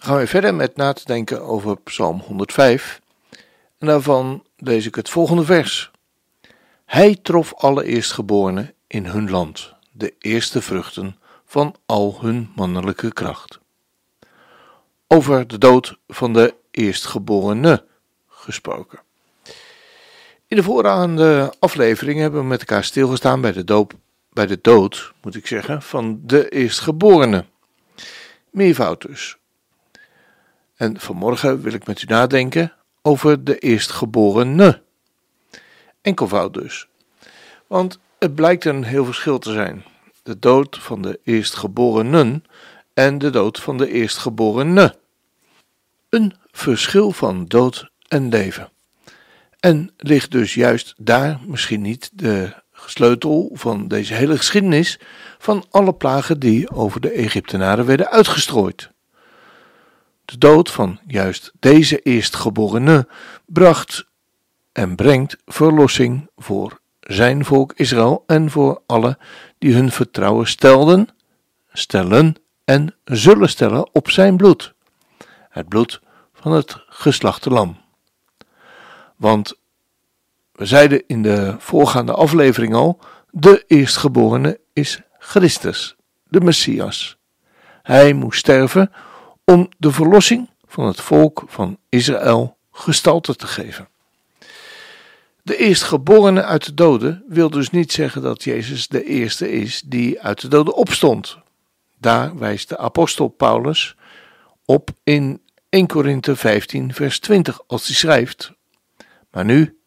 Gaan we verder met na te denken over Psalm 105. En daarvan lees ik het volgende vers. Hij trof alle eerstgeborenen in hun land, de eerste vruchten van al hun mannelijke kracht. Over de dood van de eerstgeborene gesproken. In de voorgaande aflevering hebben we met elkaar stilgestaan bij de, doop, bij de dood, moet ik zeggen, van de eerstgeborene. Meervoud dus. En vanmorgen wil ik met u nadenken over de eerstgeborene. Enkelvoud dus. Want het blijkt een heel verschil te zijn. De dood van de eerstgeborenen en de dood van de eerstgeborene. Een verschil van dood en leven. En ligt dus juist daar misschien niet de sleutel van deze hele geschiedenis van alle plagen die over de Egyptenaren werden uitgestrooid. De dood van juist deze eerstgeborene bracht en brengt verlossing voor zijn volk Israël en voor alle die hun vertrouwen stelden, stellen en zullen stellen op zijn bloed, het bloed van het geslachte lam. Want we zeiden in de voorgaande aflevering al: de eerstgeborene is Christus, de Messias. Hij moest sterven om de verlossing van het volk van Israël gestalte te geven. De eerstgeborene uit de doden wil dus niet zeggen dat Jezus de eerste is die uit de doden opstond. Daar wijst de apostel Paulus op in 1 Korinthe 15 vers 20 als hij schrijft: Maar nu,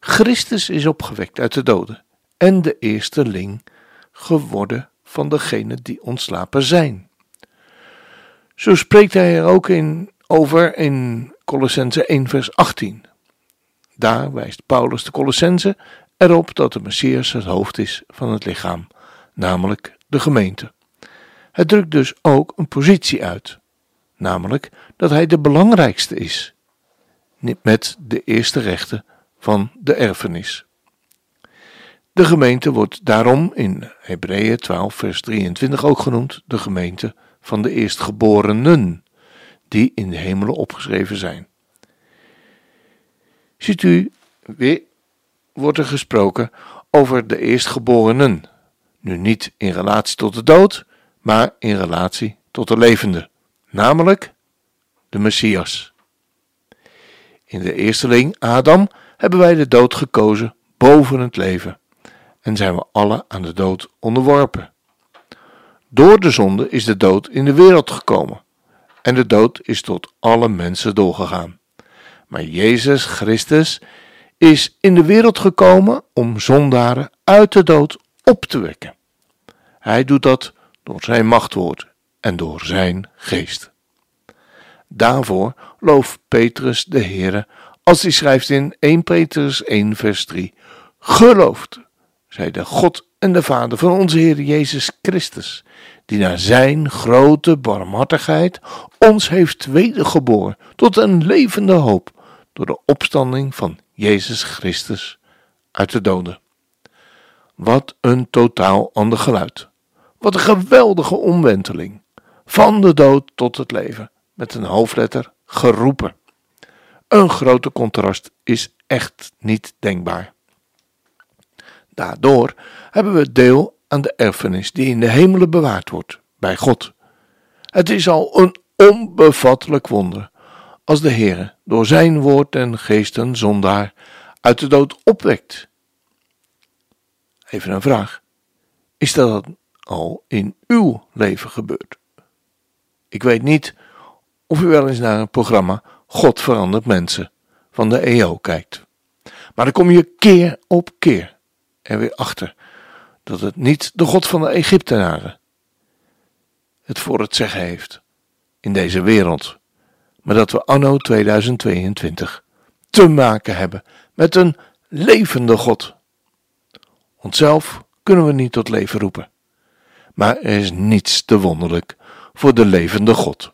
Christus is opgewekt uit de doden en de eersteling geworden van degenen die ontslapen zijn. Zo spreekt hij er ook in, over in Colossense 1 vers 18. Daar wijst Paulus de Colossense erop dat de Messias het hoofd is van het lichaam, namelijk de gemeente. Het drukt dus ook een positie uit, namelijk dat hij de belangrijkste is, met de eerste rechten van de erfenis. De gemeente wordt daarom in Hebreeën 12 vers 23 ook genoemd de gemeente van de eerstgeborenen, die in de hemelen opgeschreven zijn. Ziet u, weer wordt er gesproken over de eerstgeborenen, nu niet in relatie tot de dood, maar in relatie tot de levende, namelijk de Messias. In de eersteling, Adam, hebben wij de dood gekozen boven het leven en zijn we alle aan de dood onderworpen. Door de zonde is de dood in de wereld gekomen. En de dood is tot alle mensen doorgegaan. Maar Jezus Christus is in de wereld gekomen om zondaren uit de dood op te wekken. Hij doet dat door zijn machtwoord en door zijn geest. Daarvoor looft Petrus de Heere als hij schrijft in 1 Petrus 1 vers 3. Gelooft, zij de God en de Vader van onze Heer Jezus Christus, die naar zijn grote barmhartigheid ons heeft wedergeboren tot een levende hoop door de opstanding van Jezus Christus uit de doden. Wat een totaal ander geluid. Wat een geweldige omwenteling. Van de dood tot het leven, met een hoofdletter geroepen. Een grote contrast is echt niet denkbaar. Daardoor hebben we deel aan de erfenis die in de hemelen bewaard wordt bij God. Het is al een onbevattelijk wonder als de Heere door zijn woord en geest een zondaar uit de dood opwekt. Even een vraag. Is dat al in uw leven gebeurd? Ik weet niet of u wel eens naar het programma God verandert mensen van de EO kijkt. Maar dan kom je keer op keer er weer achter dat het niet de God van de Egyptenaren het voor het zeggen heeft in deze wereld, maar dat we anno 2022 te maken hebben met een levende God. Onszelf kunnen we niet tot leven roepen, maar er is niets te wonderlijk voor de levende God.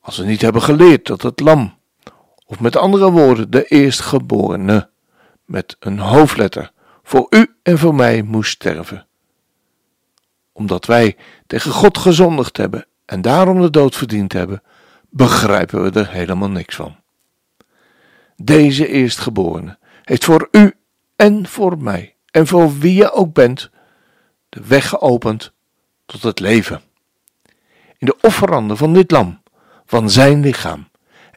Als we niet hebben geleerd dat het lam, of met andere woorden de eerstgeborene, met een hoofdletter, voor u en voor mij moest sterven. Omdat wij tegen God gezondigd hebben en daarom de dood verdiend hebben, begrijpen we er helemaal niks van. Deze eerstgeborene heeft voor u en voor mij en voor wie je ook bent de weg geopend tot het leven. In de offeranden van dit lam, van zijn lichaam,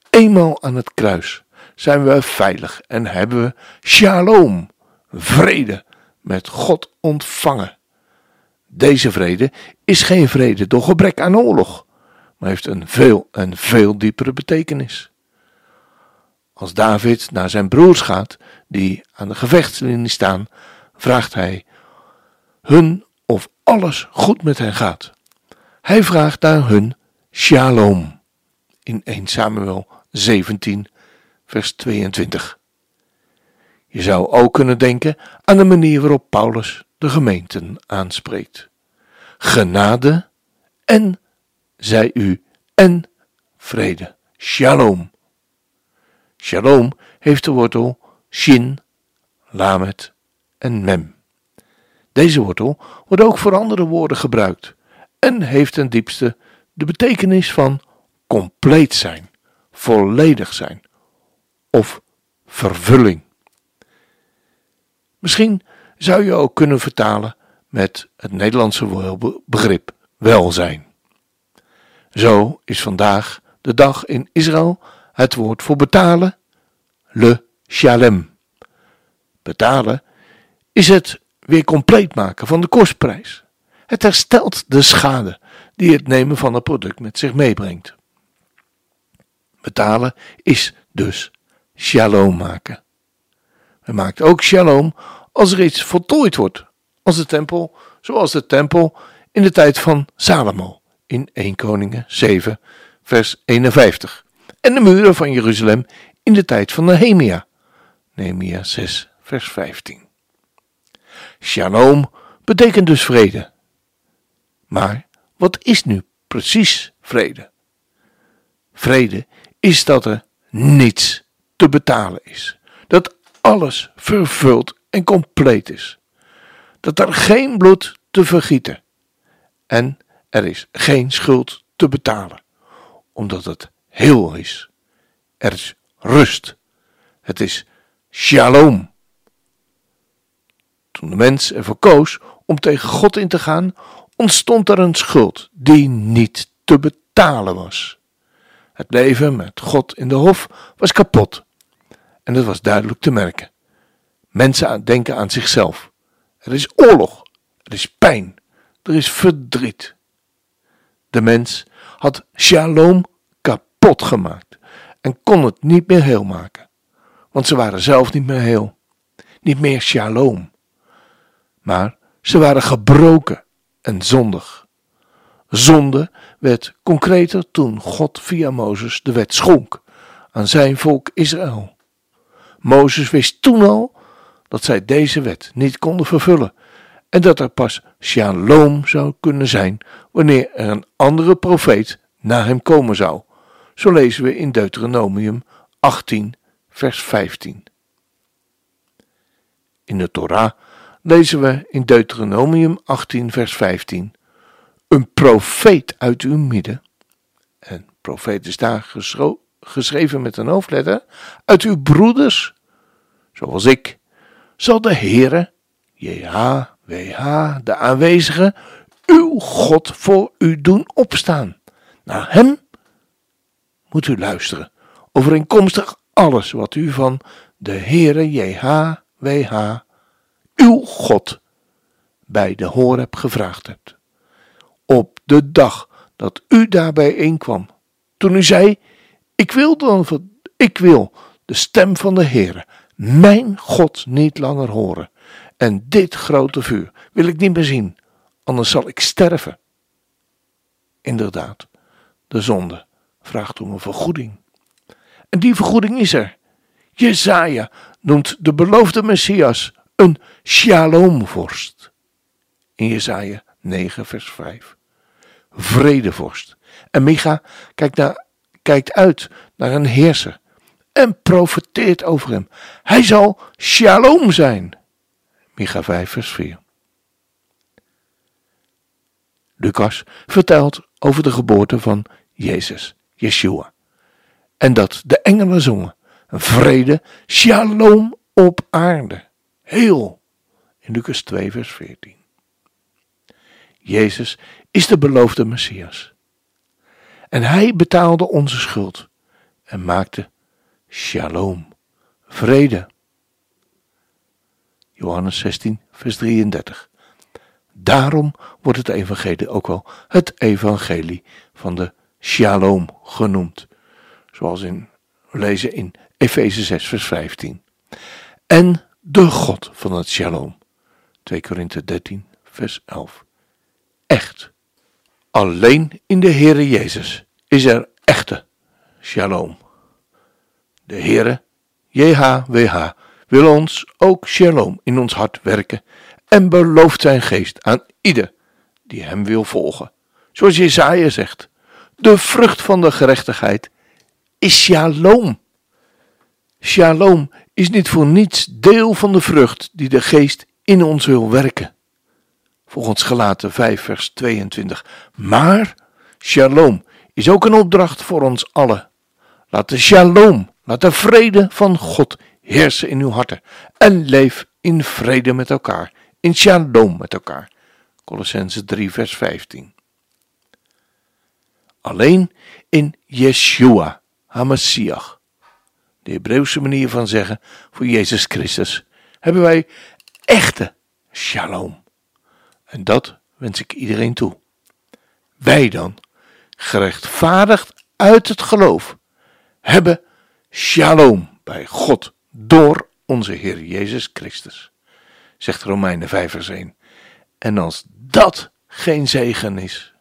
eenmaal aan het kruis, zijn we veilig en hebben we shalom, vrede met God ontvangen. Deze vrede is geen vrede door gebrek aan oorlog, maar heeft een veel en veel diepere betekenis. Als David naar zijn broers gaat, die aan de gevechtslinie staan, vraagt hij hun of alles goed met hen gaat. Hij vraagt naar hun shalom in 1 Samuel 17, vers 22. Je zou ook kunnen denken aan de manier waarop Paulus de gemeenten aanspreekt. Genade en, zij u, en vrede. Shalom. Shalom heeft de wortel shin, lamet en mem. Deze wortel wordt ook voor andere woorden gebruikt en heeft ten diepste de betekenis van compleet zijn, volledig zijn of vervulling. Misschien zou je ook kunnen vertalen met het Nederlandse begrip welzijn. Zo is vandaag de dag in Israël het woord voor betalen, le shalem. Betalen is het weer compleet maken van de kostprijs. Het herstelt de schade die het nemen van een product met zich meebrengt. Betalen is dus shalom maken. Men maakt ook shalom als er iets voltooid wordt, als de tempel, zoals de tempel in de tijd van Salomo in 1 Koningen 7, vers 51, en de muren van Jeruzalem in de tijd van Nehemia, Nehemia 6, vers 15. Shalom betekent dus vrede. Maar wat is nu precies vrede? Vrede is dat er niets te betalen is. Dat alles vervuld en compleet is. Dat er geen bloed te vergieten en er is geen schuld te betalen, omdat het heel is. Er is rust. Het is shalom. Toen de mens ervoor koos om tegen God in te gaan, ontstond er een schuld die niet te betalen was. Het leven met God in de hof was kapot. En dat was duidelijk te merken. Mensen denken aan zichzelf. Er is oorlog, er is pijn, er is verdriet. De mens had shalom kapot gemaakt en kon het niet meer heel maken, want ze waren zelf niet meer heel, niet meer shalom. Maar ze waren gebroken en zondig. Zonde werd concreter toen God via Mozes de wet schonk aan zijn volk Israël. Mozes wist toen al dat zij deze wet niet konden vervullen en dat er pas shalom zou kunnen zijn wanneer er een andere profeet na hem komen zou. Zo lezen we in Deuteronomium 18, vers 15. In de Torah lezen we in Deuteronomium 18, vers 15: Een profeet uit uw midden, en profeet is daar geschreven met een hoofdletter, uit uw broeders, zoals ik, zal de Heere, JHWH, de aanwezige, uw God voor u doen opstaan. Naar hem moet u luisteren, overeenkomstig alles wat u van de Heere JHWH, uw God, bij de Horeb gevraagd hebt. Op de dag dat u daarbij eenkwam, toen u zei, ik wil, dan, ik wil de stem van de Heere, mijn God, niet langer horen. En dit grote vuur wil ik niet meer zien, anders zal ik sterven. Inderdaad, de zonde vraagt om een vergoeding. En die vergoeding is er. Jezaja noemt de beloofde Messias een shalomvorst. In Jezaja 9 vers 5. Vredevorst. En Micha kijkt, naar, kijkt uit naar een heerser en profeteert over hem. Hij zal shalom zijn. Micha 5 vers 4. Lucas vertelt over de geboorte van Jezus, Yeshua. En dat de engelen zongen, vrede, shalom op aarde, heel, in Lucas 2 vers 14. Jezus is de beloofde Messias. En hij betaalde onze schuld en maakte shalom, vrede. Johannes 16, vers 33. Daarom wordt het evangelie ook wel het evangelie van de shalom genoemd. Zoals in, we lezen in Efeze 6 vers 15. En de God van het shalom. 2 Korinthe 13 vers 11. Echt. Alleen in de Heere Jezus is er echte shalom. De Heere, JHWH, wil ons ook shalom in ons hart werken en belooft zijn geest aan ieder die hem wil volgen. Zoals Jesaja zegt, de vrucht van de gerechtigheid is shalom. Shalom is niet voor niets deel van de vrucht die de geest in ons wil werken. Volgens gelaten 5 vers 22. Maar shalom is ook een opdracht voor ons allen. Laat de shalom, laat de vrede van God heersen in uw harten en leef in vrede met elkaar in shalom met elkaar. Colossense 3, vers 15. Alleen in Yeshua, HaMashiach, de Hebreeuwse manier van zeggen voor Jezus Christus, hebben wij echte shalom. En dat wens ik iedereen toe. Wij dan, gerechtvaardigd uit het geloof, hebben shalom bij God door onze Heer Jezus Christus zegt Romeinen 5 vers 1. En als dat geen zegen is.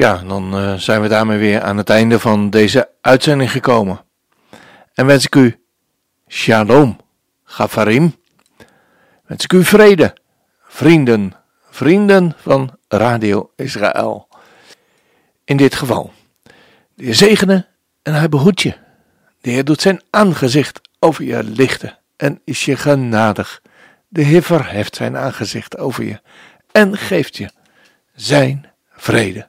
Ja, dan uh, zijn we daarmee weer aan het einde van deze uitzending gekomen. En wens ik u shalom, gafarim. Wens ik u vrede, vrienden, vrienden van Radio Israël. In dit geval, de Heer zegene en hij behoedt je. De Heer doet zijn aangezicht over je lichten en is je genadig. De Heer verheft zijn aangezicht over je en geeft je zijn vrede,